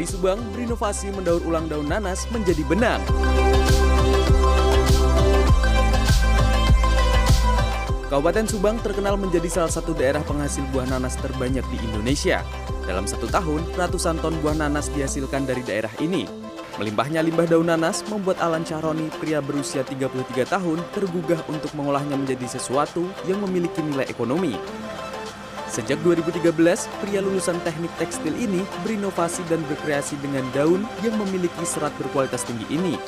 Dari Subang berinovasi mendaur ulang daun nanas menjadi benang. Kabupaten Subang terkenal menjadi salah satu daerah penghasil buah nanas terbanyak di Indonesia. Dalam satu tahun, ratusan ton buah nanas dihasilkan dari daerah ini. Melimpahnya limbah daun nanas membuat Alan Cahroni, pria berusia 33 tahun, tergugah untuk mengolahnya menjadi sesuatu yang memiliki nilai ekonomi. Sejak 2013, pria lulusan teknik tekstil ini berinovasi dan berkreasi dengan daun yang memiliki serat berkualitas tinggi ini.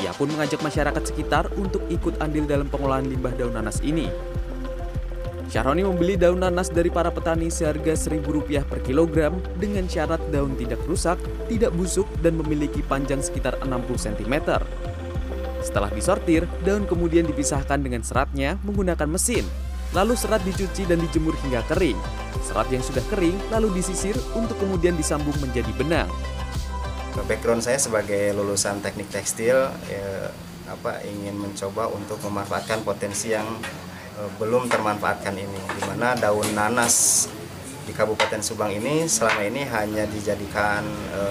Ia pun mengajak masyarakat sekitar untuk ikut andil dalam pengolahan limbah daun nanas ini. Syahroni membeli daun nanas dari para petani seharga Rp1.000 per kilogram dengan syarat daun tidak rusak, tidak busuk, dan memiliki panjang sekitar 60 cm. Setelah disortir, daun kemudian dipisahkan dengan seratnya menggunakan mesin. Lalu serat dicuci dan dijemur hingga kering. Serat yang sudah kering lalu disisir untuk kemudian disambung menjadi benang. Background saya sebagai lulusan teknik tekstil, ya, apa ingin mencoba untuk memanfaatkan potensi yang Eh, belum termanfaatkan ini di mana daun nanas di Kabupaten Subang ini selama ini hanya dijadikan e,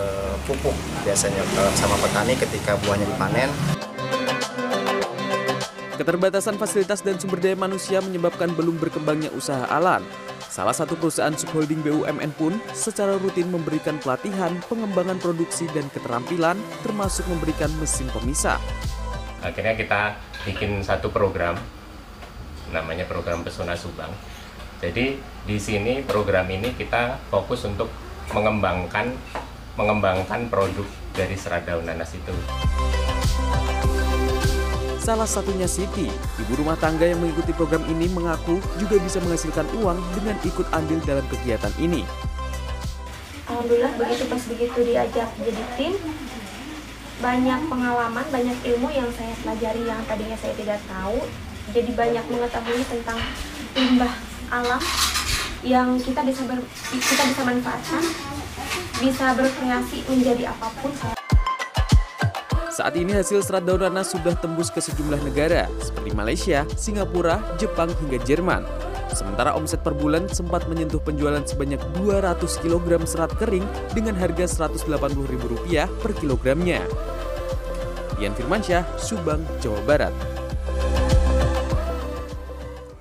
pupuk biasanya e, sama petani ketika buahnya dipanen. Keterbatasan fasilitas dan sumber daya manusia menyebabkan belum berkembangnya usaha Alan. Salah satu perusahaan subholding BUMN pun secara rutin memberikan pelatihan, pengembangan produksi dan keterampilan, termasuk memberikan mesin pemisah. Akhirnya kita bikin satu program namanya program Pesona Subang. Jadi di sini program ini kita fokus untuk mengembangkan mengembangkan produk dari serat daun nanas itu. Salah satunya Siti, ibu rumah tangga yang mengikuti program ini mengaku juga bisa menghasilkan uang dengan ikut andil dalam kegiatan ini. Alhamdulillah begitu pas begitu diajak jadi tim, banyak pengalaman, banyak ilmu yang saya pelajari yang tadinya saya tidak tahu jadi banyak mengetahui tentang limbah alam yang kita bisa ber, kita bisa manfaatkan, bisa berkreasi menjadi apa pun. Saat ini hasil serat daun nanas sudah tembus ke sejumlah negara seperti Malaysia, Singapura, Jepang hingga Jerman. Sementara omset per bulan sempat menyentuh penjualan sebanyak 200 kg serat kering dengan harga Rp180.000 per kilogramnya. Ian Firmansyah, Subang, Jawa Barat.